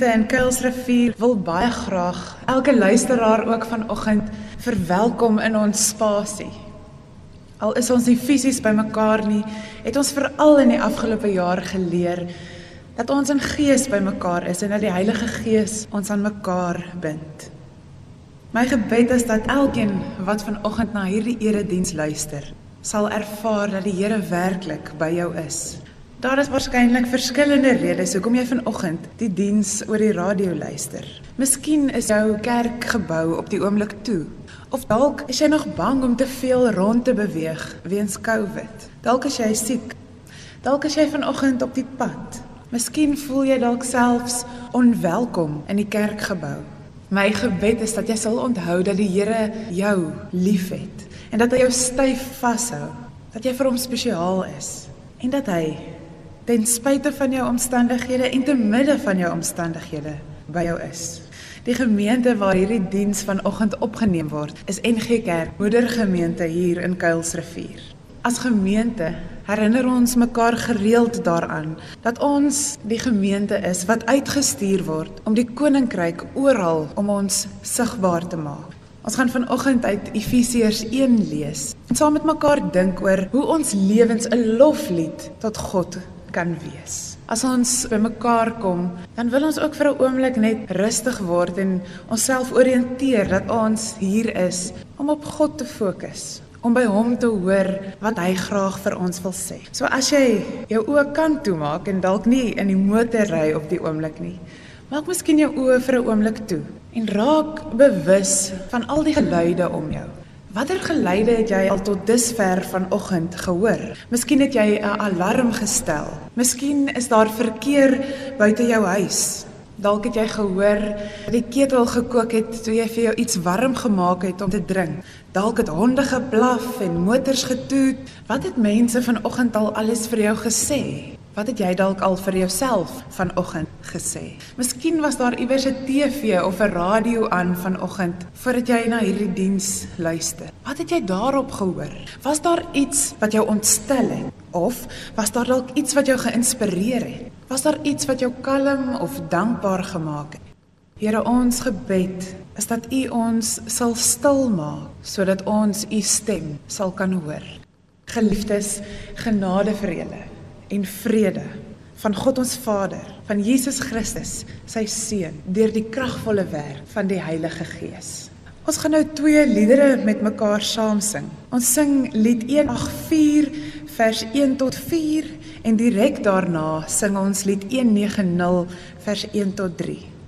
gemeente in Kuilsrivier wil baie graag elke luisteraar ook vanoggend verwelkom in ons spasie. Al is ons nie fisies bymekaar nie, het ons veral in die afgelope jaar geleer dat ons in gees bymekaar is en dat die Heilige Gees ons aan mekaar bind. My gebed is dat elkeen wat vanoggend na hierdie erediens luister, sal ervaar dat die Here werklik by jou is. Daar is waarskynlik verskillende redes hoekom jy vanoggend die diens oor die radio luister. Miskien is jou kerkgebou op die oomblik toe Of dalk is jy nog bang om te veel rond te beweeg weens COVID. Dalk is jy siek. Dalk is jy vanoggend op die pad. Miskien voel jy dalk selfs onwelkom in die kerkgebou. My gebed is dat jy sal onthou dat die Here jou liefhet en dat hy jou styf vashou, dat jy vir hom spesiaal is en dat hy ten spyte van jou omstandighede en te midde van jou omstandighede by jou is. Die gemeente waar hierdie diens vanoggend opgeneem word, is NG Kerk, moedergemeente hier in Kuilsrivier. As gemeente herinner ons mekaar gereeld daaraan dat ons die gemeente is wat uitgestuur word om die koninkryk oral om ons sigbaar te maak. Ons gaan vanoggend uit Efesiërs 1 lees en saam met mekaar dink oor hoe ons lewens 'n loflied tot God kan wees as ons bymekaar kom, dan wil ons ook vir 'n oomblik net rustig word en onsself oriënteer dat ons hier is om op God te fokus om by hom te hoor wat hy graag vir ons wil sê. So as jy jou oë kan toemaak en dalk nie in die motor ry op die oomblik nie, maak miskien jou oë vir 'n oomblik toe en raak bewus van al die geluide om jou. Watter geluide het jy al tot dusver vanoggend gehoor? Miskien het jy 'n alarm gestel. Miskien is daar verkeer buite jou huis. Dalk het jy gehoor dat die ketel gekook het toe jy vir jou iets warm gemaak het om te drink. Dalk het honde geblaf en motors getoet. Wat het mense vanoggend al alles vir jou gesê? Wat het jy dalk al vir jouself vanoggend gesê? Miskien was daar iewers 'n TV of 'n radio aan vanoggend voordat jy na hierdie diens luister. Wat het jy daarop gehoor? Was daar iets wat jou ontstel het of was daar dalk iets wat jou geïnspireer het? Was daar iets wat jou kalm of dankbaar gemaak het? Here, ons gebed is dat U ons sal stil maak sodat ons U stem sal kan hoor. Geliefdes, genade vir julle en vrede van God ons Vader, van Jesus Christus, sy seun, deur die kragvolle werk van die Heilige Gees. Ons gaan nou twee liedere met mekaar saam sing. Ons sing lied 184 vers 1 tot 4 en direk daarna sing ons lied 190 vers 1 tot 3.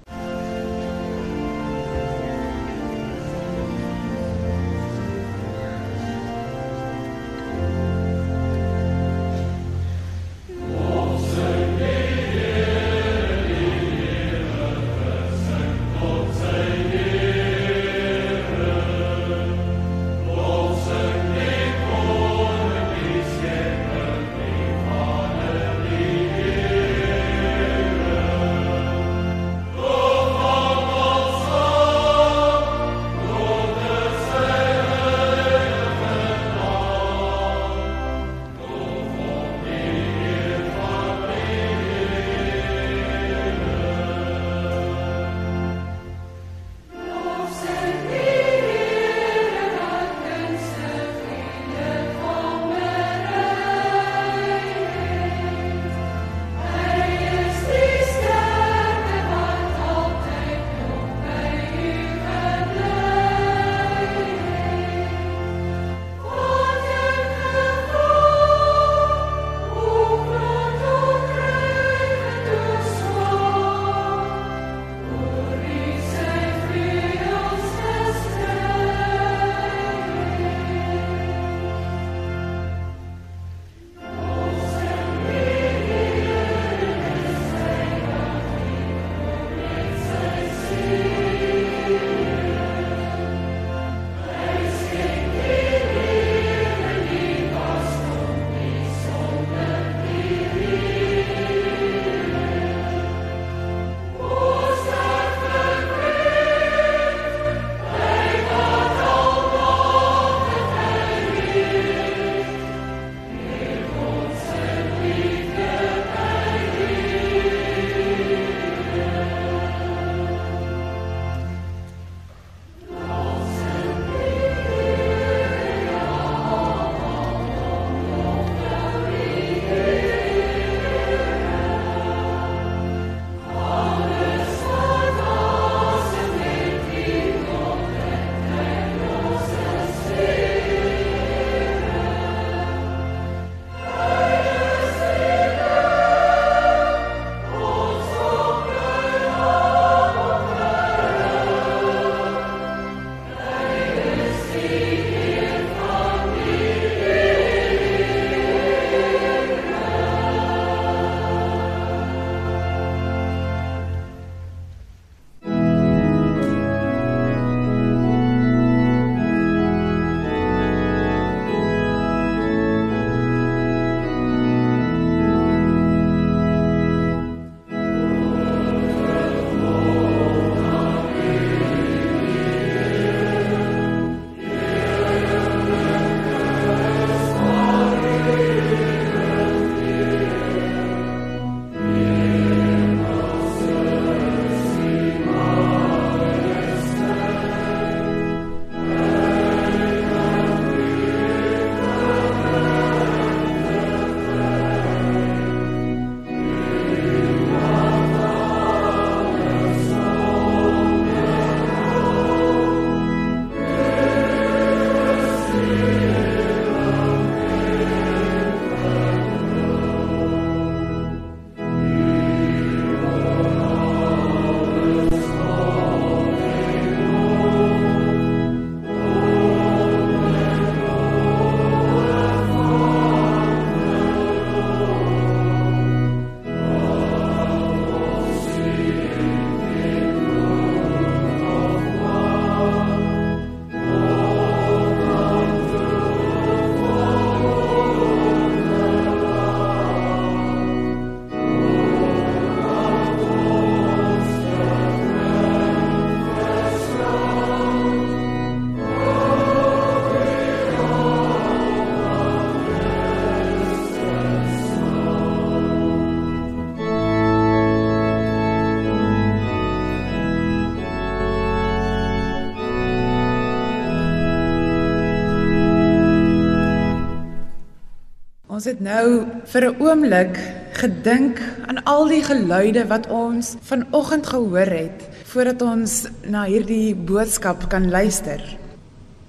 Ons het nou vir 'n oomblik gedink aan al die geluide wat ons vanoggend gehoor het voordat ons na hierdie boodskap kan luister.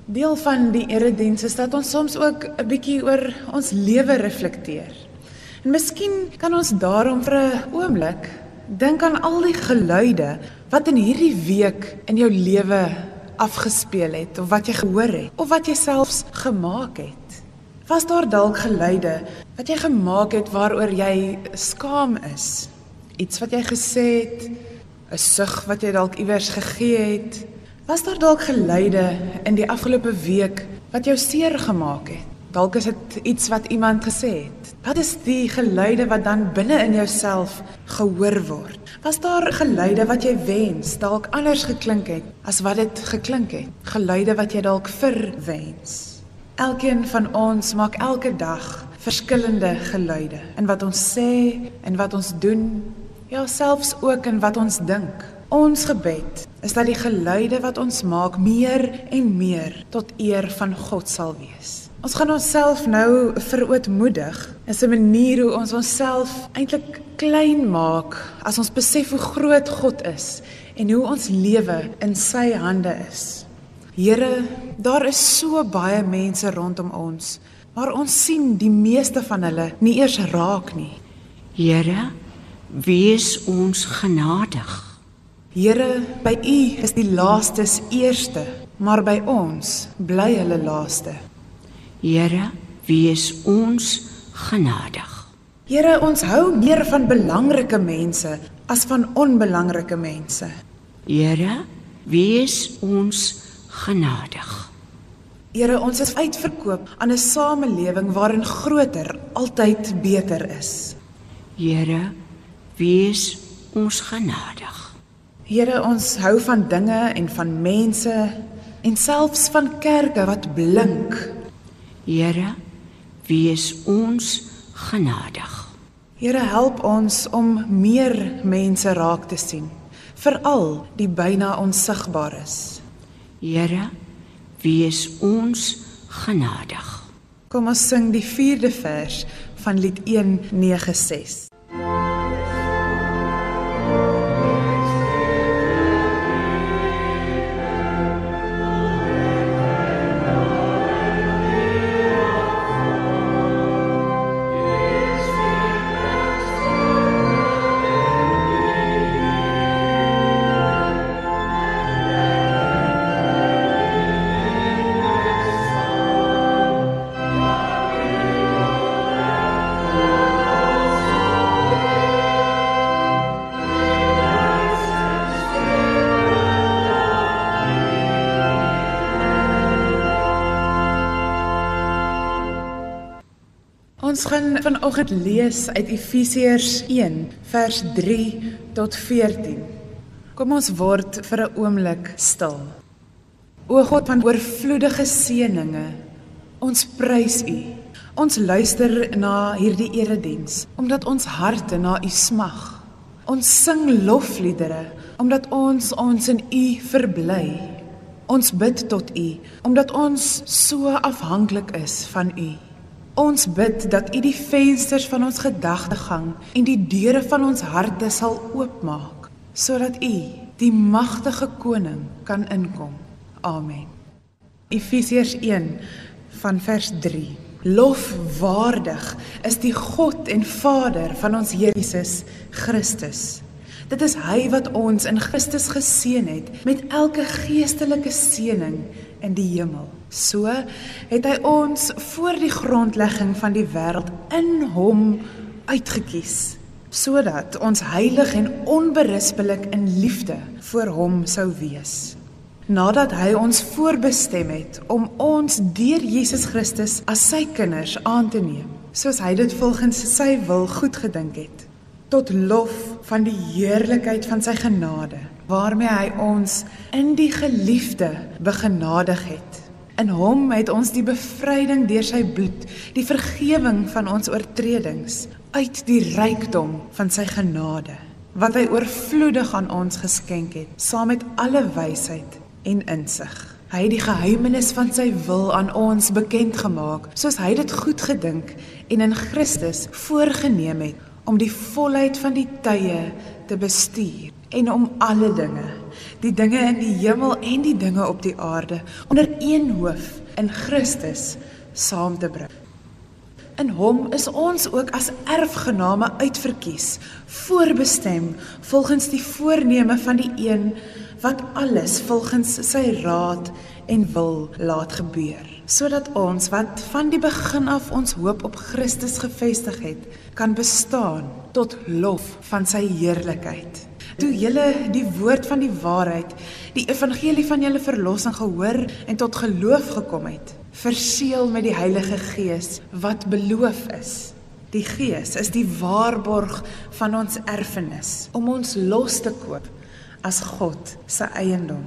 Deel van die erediens is dat ons soms ook 'n bietjie oor ons lewe reflekteer. En miskien kan ons daarom vir 'n oomblik dink aan al die geluide wat in hierdie week in jou lewe afgespeel het of wat jy gehoor het of wat jy selfs gemaak het. Was daar dalk geluide wat jy gemaak het waaroor jy skaam is? Iets wat jy gesê het, 'n sug wat jy dalk iewers gegee het? Was daar dalk geluide in die afgelope week wat jou seer gemaak het? Dalk is dit iets wat iemand gesê het. Wat is die geluide wat dan binne in jouself gehoor word? Was daar geluide wat jy wens dalk anders geklink het as wat dit geklink het? Geluide wat jy dalk verwens? Elkeen van ons maak elke dag verskillende geluide in wat ons sê en wat ons doen, ja selfs ook in wat ons dink. Ons gebed is dat die geluide wat ons maak meer en meer tot eer van God sal wees. Ons gaan onsself nou verootmoedig in 'n manier hoe ons onsself eintlik klein maak as ons besef hoe groot God is en hoe ons lewe in sy hande is. Here, daar is so baie mense rondom ons, maar ons sien die meeste van hulle nie eers raak nie. Here, wees ons genadig. Here, by U is die laastes eerste, maar by ons bly hulle laaste. Here, wees ons genadig. Here, ons hou meer van belangrike mense as van onbelangrike mense. Here, wees ons genadig. Here, ons is uitverkoop aan 'n samelewing waarin groter altyd beter is. Here, wees ons genadig. Here, ons hou van dinge en van mense en selfs van kerke wat blink. Here, wees ons genadig. Here, help ons om meer mense raak te sien, veral die byna onsigbares. Here, wees ons genadig. Kom ons sing die 4de vers van lied 196. Gaan vanoggend lees uit Efesiërs 1 vers 3 tot 14. Kom ons word vir 'n oomblik stil. O God van oorvloedige seëninge, ons prys U. Ons luister na hierdie erediens omdat ons harte na U smag. Ons sing lofliedere omdat ons ons in U verbly. Ons bid tot U omdat ons so afhanklik is van U. Ons bid dat U die vensters van ons gedagtegang en die deure van ons harte sal oopmaak sodat U, die magtige koning, kan inkom. Amen. Efesiërs 1 van vers 3. Lofwaardig is die God en Vader van ons Here Jesus Christus. Dit is hy wat ons in Christus geseën het met elke geestelike seëning in die hemel. So het hy ons voor die grondlegging van die wêreld in hom uitgekies sodat ons heilig en onberispelik in liefde voor hom sou wees. Nadat hy ons voorbestem het om ons deur Jesus Christus as sy kinders aan te neem, soos hy dit volgens sy wil goedgedink het, tot lof van die heerlikheid van sy genade, waarmee hy ons in die geliefde begenadig het. In hom het ons die bevryding deur sy bloed, die vergifnis van ons oortredings uit die rykdom van sy genade wat hy oorvloedig aan ons geskenk het, saam met alle wysheid en insig. Hy het die geheimenis van sy wil aan ons bekend gemaak, soos hy dit goed gedink en in Christus voorgenem het om die volheid van die tye te bestuur en om alle dinge, die dinge in die hemel en die dinge op die aarde, onder een hoof in Christus saam te bring. In hom is ons ook as erfgename uitverkies, voorbestem volgens die voorneme van die een wat alles volgens sy raad en wil laat gebeur, sodat ons wat van die begin af ons hoop op Christus gefestig het, kan bestaan tot lof van sy heerlikheid. Toe julle die woord van die waarheid, die evangelie van julle verlossing gehoor en tot geloof gekom het, verseël met die Heilige Gees wat beloof is. Die Gees is die waarborg van ons erfenis om ons los te koop as God se eiendom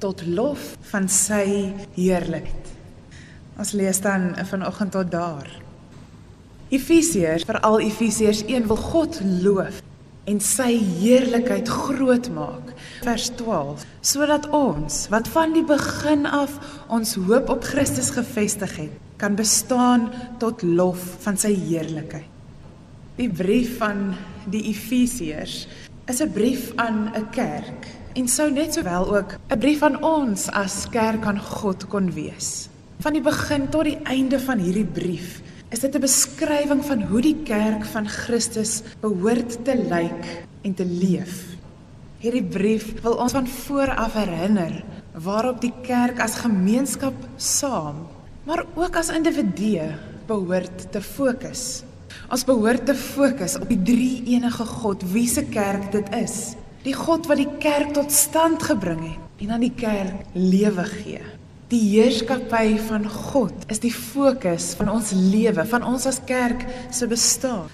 tot lof van sy heerlikheid. Ons lees dan vanoggend tot daar. Efesiërs, veral Efesiërs 1 wil God loof en sy heerlikheid groot maak. Vers 12. Sodat ons wat van die begin af ons hoop op Christus gefestig het, kan bestaan tot lof van sy heerlikheid. Die brief van die Efesiërs is 'n brief aan 'n kerk en sou net sowel ook 'n brief aan ons as kerk aan God kon wees. Van die begin tot die einde van hierdie brief is dit 'n beskrywing van hoe die kerk van Christus behoort te lyk en te leef. Hierdie brief wil ons van voor af herinner waarop die kerk as gemeenskap saam, maar ook as individue behoort te fokus. Ons behoort te fokus op die drie enige God, wie se kerk dit is. Die God wat die kerk tot stand gebring het en aan die kerk lewe gee. Die heerskappy van God is die fokus van ons lewe, van ons as kerk se bestaan.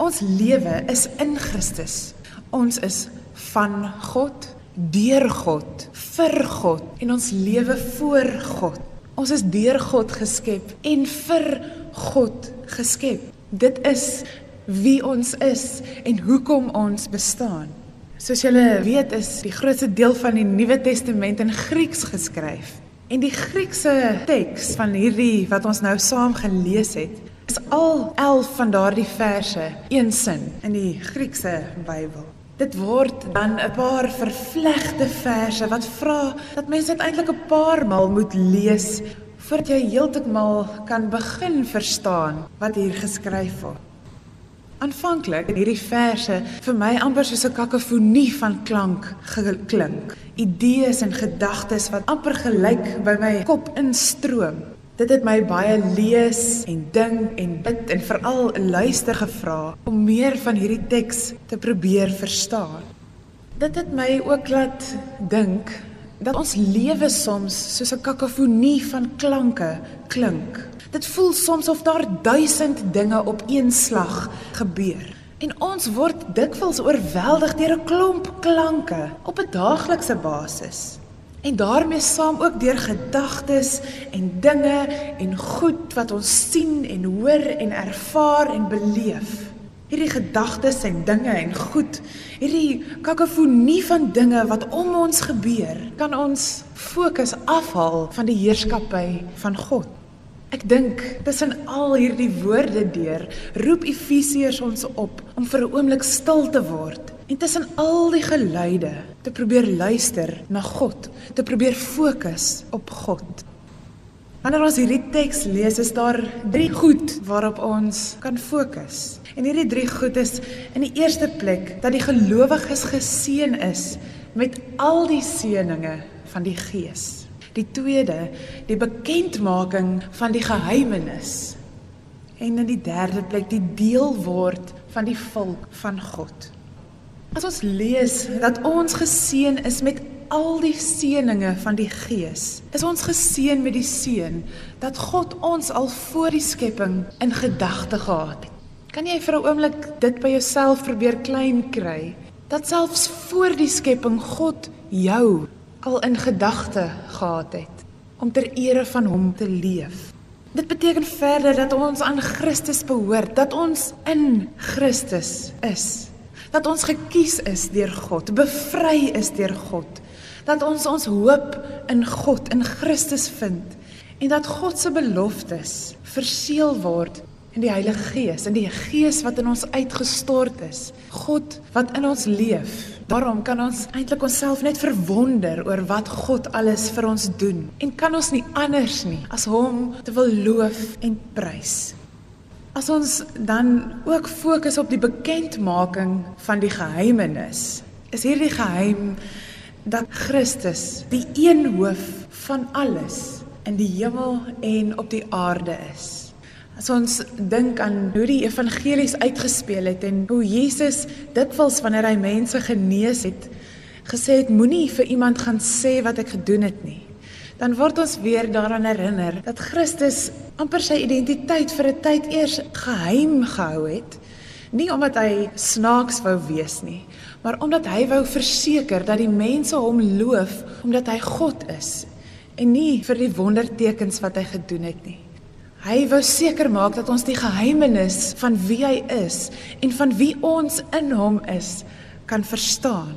Ons lewe is in Christus. Ons is van God, deur God, vir God en ons lewe voor God. Ons is deur God geskep en vir God geskep. Dit is wie ons is en hoekom ons bestaan. Soos julle weet is die grootste deel van die Nuwe Testament in Grieks geskryf. En die Griekse teks van hierdie wat ons nou saam gelees het, is al 11 van daardie verse een sin in die Griekse Bybel. Dit word dan 'n paar vervlegte verse wat vra dat mense dit eintlik 'n paar maal moet lees voordat jy heeltemal kan begin verstaan wat hier geskryf word. Aanvanklik het hierdie verse vir my amper soos 'n kakofonie van klank geklink. Idees en gedagtes wat amper gelyk by my kop instroom. Dit het my baie lees en dink en bid en veral luister gevra om meer van hierdie teks te probeer verstaan. Dit het my ook laat dink dat ons lewe soms soos 'n kakofonie van klanke klink. Dit voel soms of daar duisend dinge op een slag gebeur. En ons word dikwels oorweldig deur 'n klomp klanke op 'n daaglikse basis. En daarmee saam ook deur gedagtes en dinge en goed wat ons sien en hoor en ervaar en beleef. Hierdie gedagtes en dinge en goed, hierdie kakofonie van dinge wat om ons gebeur, kan ons fokus afhaal van die heerskappy van God. Ek dink tussen al hierdie woorde deur roep Efesiërs ons op om vir 'n oomblik stil te word en tussen al die geluide te probeer luister na God, te probeer fokus op God. Wanneer ons hierdie teks lees, is daar drie goed waarop ons kan fokus. En hierdie drie goed is in die eerste plek dat die gelowiges geseën is met al die seënings van die Gees. Die tweede, die bekendmaking van die geheimenis. En in die derde plek die deel word van die volk van God. As ons lees dat ons geseën is met al die seënings van die Gees, is ons geseën met die seën dat God ons al voor die skepping in gedagte gehad het. Kan jy vir 'n oomblik dit by jouself probeer klein kry? Dat selfs voor die skepping God jou al in gedagte gehad het om ter ere van hom te leef. Dit beteken verder dat ons aan Christus behoort, dat ons in Christus is. Dat ons gekies is deur God, bevry is deur God. Dat ons ons hoop in God, in Christus vind en dat God se beloftes verseël word in die Heilige Gees, in die Gees wat in ons uitgestort is. God wat in ons leef. Daarom kan ons eintlik onsself net verwonder oor wat God alles vir ons doen en kan ons nie anders nie as hom te wil loof en prys. As ons dan ook fokus op die bekendmaking van die geheimenis, is hierdie geheim dat Christus die een hoof van alles in die hemel en op die aarde is. As ons dink aan hoe die evangelies uitgespeel het en hoe Jesus dikwels wanneer hy mense genees het, gesê het moenie vir iemand gaan sê wat ek gedoen het nie. Dan word ons weer daaraan herinner dat Christus amper sy identiteit vir 'n tyd eers geheim gehou het, nie omdat hy snaaks wou wees nie, maar omdat hy wou verseker dat die mense hom loof omdat hy God is en nie vir die wondertekens wat hy gedoen het nie. Hy wou seker maak dat ons die geheimenis van wie hy is en van wie ons in hom is kan verstaan.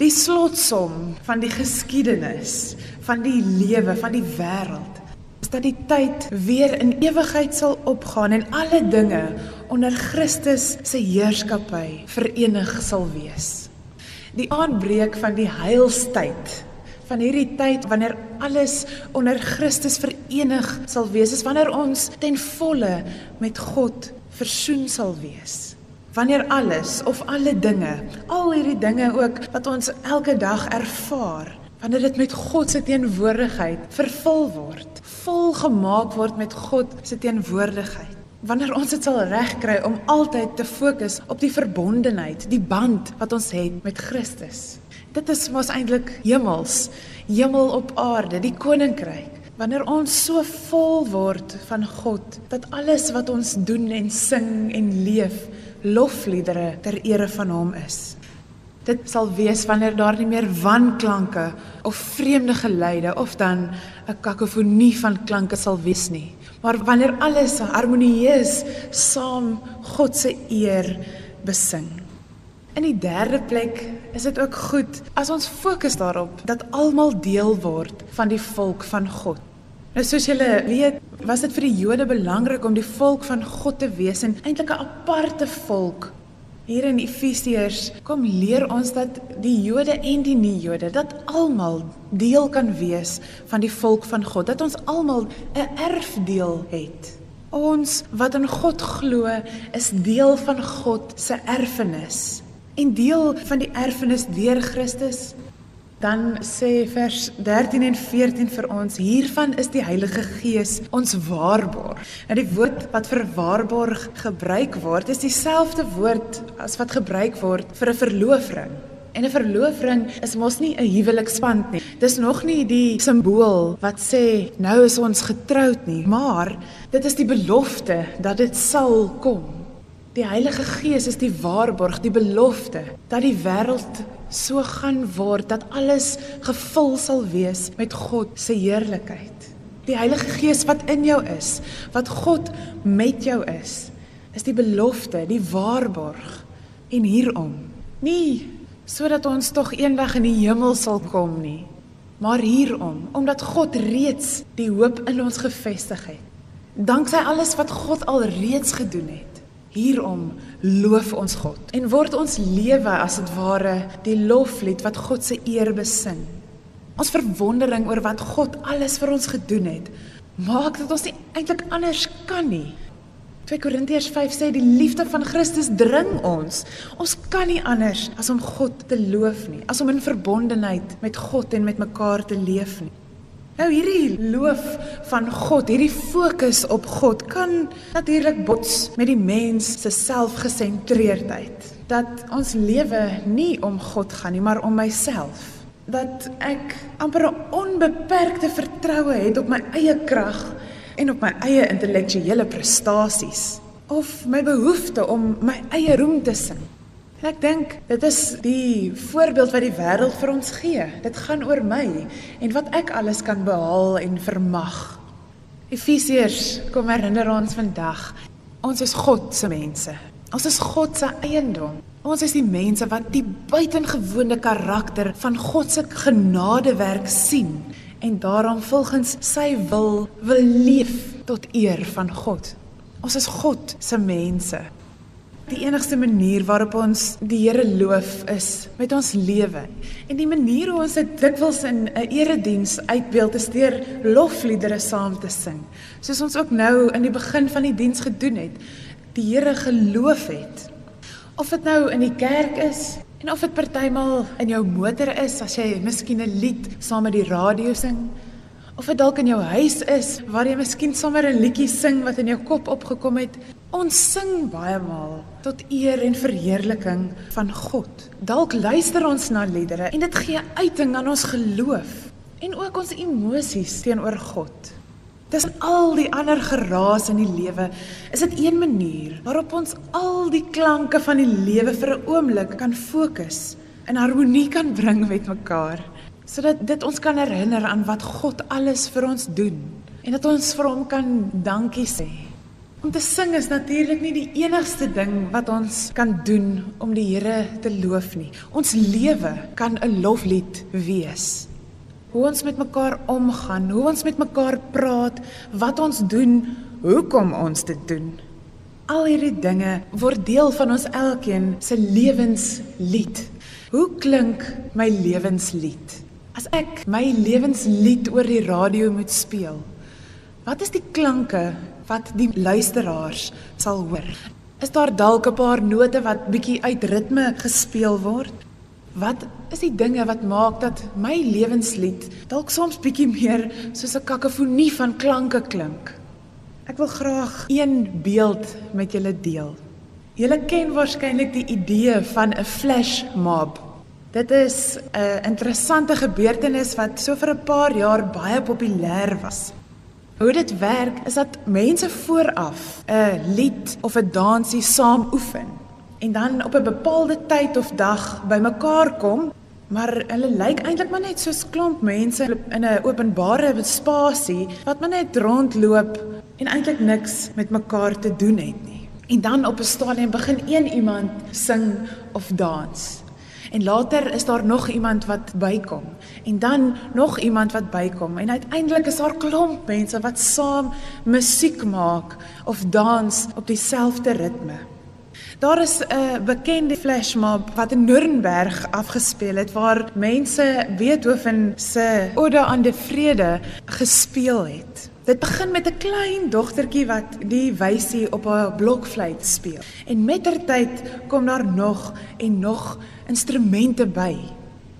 Die slotsom van die geskiedenis, van die lewe, van die wêreld, is dat die tyd weer in ewigheid sal opgaan en alle dinge onder Christus se heerskappy verenig sal wees. Die aanbreek van die heilstyd van hierdie tyd wanneer alles onder Christus verenig sal wees, is wanneer ons ten volle met God versoen sal wees. Wanneer alles of alle dinge, al hierdie dinge ook wat ons elke dag ervaar, wanneer dit met God se teenwoordigheid vervul word, volgemaak word met God se teenwoordigheid. Wanneer ons dit sal regkry om altyd te fokus op die verbondenheid, die band wat ons het met Christus. Dit is mos eintlik hemels, hemel op aarde, die koninkryk. Wanneer ons so vol word van God dat alles wat ons doen en sing en leef lofliedere ter ere van hom is. Dit sal wees wanneer daar nie meer wanklanke of vreemde geluide of dan 'n kakofonie van klanke sal wees nie, maar wanneer alles harmonieus saam God se eer besing. In die derde plek is dit ook goed as ons fokus daarop dat almal deel word van die volk van God. Nou soos julle weet, was dit vir die Jode belangrik om die volk van God te wees en eintlik 'n aparte volk. Hier in Efesiërs kom leer ons dat die Jode en die nie-Jode dat almal deel kan wees van die volk van God, dat ons almal 'n erfdeel het. Ons wat in God glo, is deel van God se erfenis en deel van die erfenis deur Christus. Dan sê vers 13 en 14 vir ons: Hiervan is die Heilige Gees ons waarborg. En die woord wat vir waarborg gebruik word, is dieselfde woord as wat gebruik word vir 'n verloofring. En 'n verloofring is mos nie 'n huweliksband nie. Dis nog nie die simbool wat sê nou is ons getroud nie, maar dit is die belofte dat dit sal kom. Die Heilige Gees is die waarborg, die belofte dat die wêreld so gaan word dat alles gevul sal wees met God se heerlikheid. Die Heilige Gees wat in jou is, wat God met jou is, is die belofte, die waarborg en hierom. Nie sodat ons tog eendag in die hemel sal kom nie, maar hierom omdat God reeds die hoop in ons gefestig het. Danksy alles wat God al reeds gedoen het. Hierom loof ons God en word ons lewe as dit ware die loflied wat God se eer besing. Ons verwondering oor wat God alles vir ons gedoen het, maak dat ons nie eintlik anders kan nie. 2 Korintiërs 5 sê die liefde van Christus dring ons. Ons kan nie anders as om God te loof nie, as om in verbondenheid met God en met mekaar te leef nie. Nou hierdie loof van God, hierdie fokus op God kan natuurlik bots met die mens se selfgesentreerdheid. Dat ons lewe nie om God gaan nie, maar om myself. Dat ek amper 'n onbeperkte vertroue het op my eie krag en op my eie intellektuele prestasies of my behoefte om my eie roem te sing. Ek dink dit is die voorbeeld wat die wêreld vir ons gee. Dit gaan oor my en wat ek alles kan behaal en vermag. Efesiërs kom herinner ons vandag, ons is God se mense. Ons is God se eiendom. Ons is die mense wat die buitengewone karakter van God se genadewerk sien en daarom volgens sy wil wil leef tot eer van God. Ons is God se mense. Die enigste manier waarop ons die Here loof is met ons lewe. En die manier hoe ons dit dikwels in 'n erediens uitbeeld is deur lofliedere saam te sing. Soos ons ook nou in die begin van die diens gedoen het, die Here geloof het. Of dit nou in die kerk is en of dit partymal in jou motor is as jy miskien 'n lied saam met die radio sing, of dit dalk in jou huis is waar jy miskien sommer 'n liedjie sing wat in jou kop opgekom het, Ons sing baie maal tot eer en verheerliking van God. Dalk luister ons na liedere en dit gee uiting aan ons geloof en ook ons emosies teenoor God. Dis al die ander geraas in die lewe, is dit een manier waarop ons al die klanke van die lewe vir 'n oomblik kan fokus en harmonie kan bring met mekaar, sodat dit ons kan herinner aan wat God alles vir ons doen en dat ons vir hom kan dankie sê. Om te sing is natuurlik nie die enigste ding wat ons kan doen om die Here te loof nie. Ons lewe kan 'n loflied wees. Hoe ons met mekaar omgaan, hoe ons met mekaar praat, wat ons doen, hoekom ons dit doen. Al hierdie dinge word deel van ons elkeen se lewenslied. Hoe klink my lewenslied? As ek my lewenslied oor die radio moet speel, wat is die klanke wat die luisteraars sal hoor. Is daar dalk 'n paar note wat bietjie uit ritme gespeel word? Wat is die dinge wat maak dat my lewenslied dalk soms bietjie meer soos 'n kakofonie van klanke klink? Ek wil graag een beeld met julle deel. Julle ken waarskynlik die idee van 'n flash mob. Dit is 'n interessante gebeurtenis wat so vir 'n paar jaar baie populêr was. Hoe dit werk is dat mense vooraf 'n lied of 'n dansie saam oefen en dan op 'n bepaalde tyd of dag bymekaar kom, maar hulle lyk eintlik maar net soos klomp mense in 'n openbare spasie wat maar net rondloop en eintlik niks met mekaar te doen het nie. En dan op 'n stadium begin een iemand sing of dans. En later is daar nog iemand wat bykom en dan nog iemand wat bykom en uiteindelik is daar klomp mense wat saam musiek maak of dans op dieselfde ritme. Daar is 'n bekende flashmob wat in Nürnberg afgespeel het waar mense Beethoven se Ode aan die Vrede gespeel het. Dit begin met 'n klein dogtertjie wat die wysie op haar blokfluit speel. En mettertyd kom daar nog en nog instrumente by.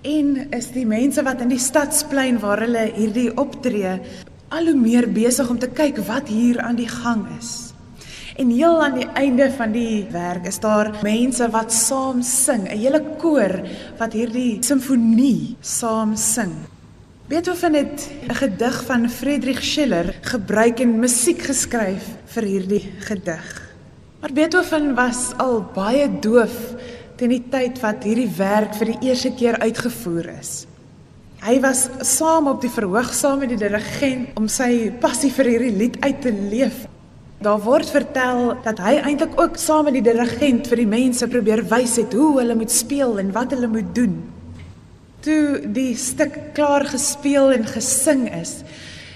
En is die mense wat in die stadsplein waar hulle hierdie optree al hoe meer besig om te kyk wat hier aan die gang is. En heel aan die einde van die werk is daar mense wat saam sing, 'n hele koor wat hierdie simfonie saam sing. Beethoven het 'n gedig van Friedrich Schiller gebruik en musiek geskryf vir hierdie gedig. Maar Beethoven was al baie doof teen die tyd wat hierdie werk vir die eerste keer uitgevoer is. Hy was saam op die verhoog saam met die dirigent om sy passie vir hierdie lied uit te leef. Daar word vertel dat hy eintlik ook saam met die dirigent vir die mense probeer wys het hoe hulle moet speel en wat hulle moet doen. Toe die stuk klaar gespeel en gesing is,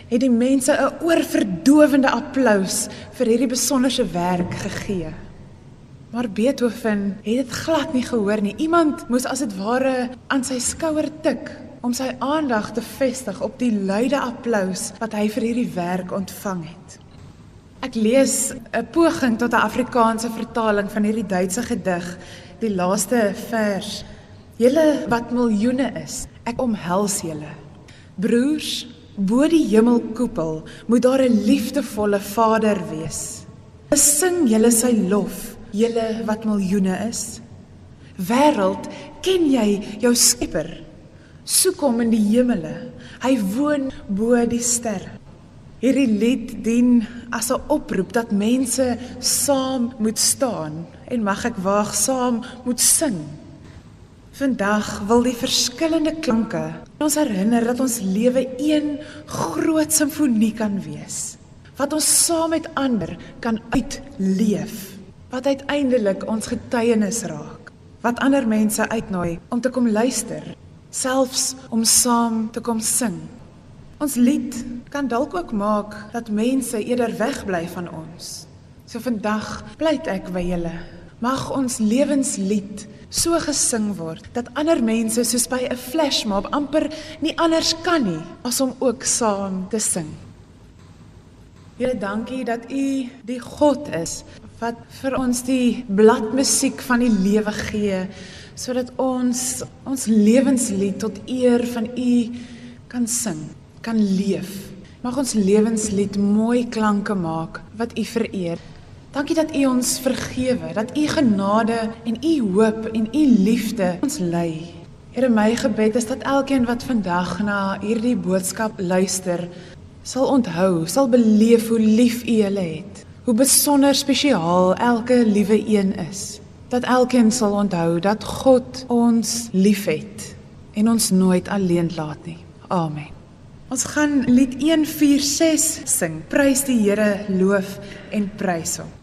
het die mense 'n oorverdowende applous vir hierdie besonderse werk gegee. Maar Beethoven het dit glad nie gehoor nie. Iemand moes as dit ware aan sy skouer tik om sy aandag te vestig op die luide applous wat hy vir hierdie werk ontvang het. Ek lees 'n poging tot 'n Afrikaanse vertaling van hierdie Duitse gedig, die laaste vers. Julle wat miljoene is, ek omhels julle. Broers, bo die hemelkoepel moet daar 'n liefdevolle Vader wees. Sing julle sy lof, julle wat miljoene is. Wêreld, ken jy jou Skepper? Soek hom in die hemele. Hy woon bo die sterre. Hierdie lied dien as 'n oproep dat mense saam moet staan en mag ek waag saam moet sing. Vandag wil die verskillende klanke ons herinner dat ons lewe een groot simfonie kan wees wat ons saam met ander kan uitleef wat uiteindelik ons getuienis raak wat ander mense uitnooi om te kom luister selfs om saam te kom sing Ons lied kan dalk ook maak dat mense eerder wegbly van ons. So vandag pleit ek by julle, mag ons lewenslied so gesing word dat ander mense soos by 'n flashmob amper nie anders kan nie as om ook saam te sing. Here, dankie dat U die God is wat vir ons die bladmusiek van die lewe gee sodat ons ons lewenslied tot eer van U kan sing kan leef. Mag ons lewenslied mooi klanke maak wat U vereer. Dankie dat U ons vergewe, dat U genade en U hoop en U liefde ons lei. Here, my gebed is dat elkeen wat vandag na hierdie boodskap luister, sal onthou, sal beleef hoe lief U hulle het. Hoe besonder spesiaal elke liewe een is. Dat elkeen sal onthou dat God ons liefhet en ons nooit alleen laat nie. Amen. Ons gaan lied 146 sing. Prys die Here, loof en prys hom.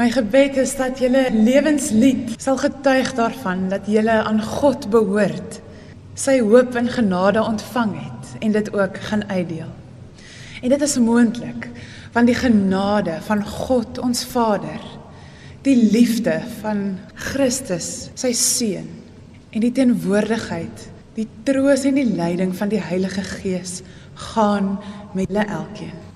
My gebed is dat julle lewenslied sal getuig daarvan dat julle aan God behoort. Sy hoop en genade ontvang het en dit ook gaan uitdeel. En dit is moontlik want die genade van God ons Vader, die liefde van Christus, sy seun en die teenwoordigheid, die troos en die leiding van die Heilige Gees gaan met julle elkeen.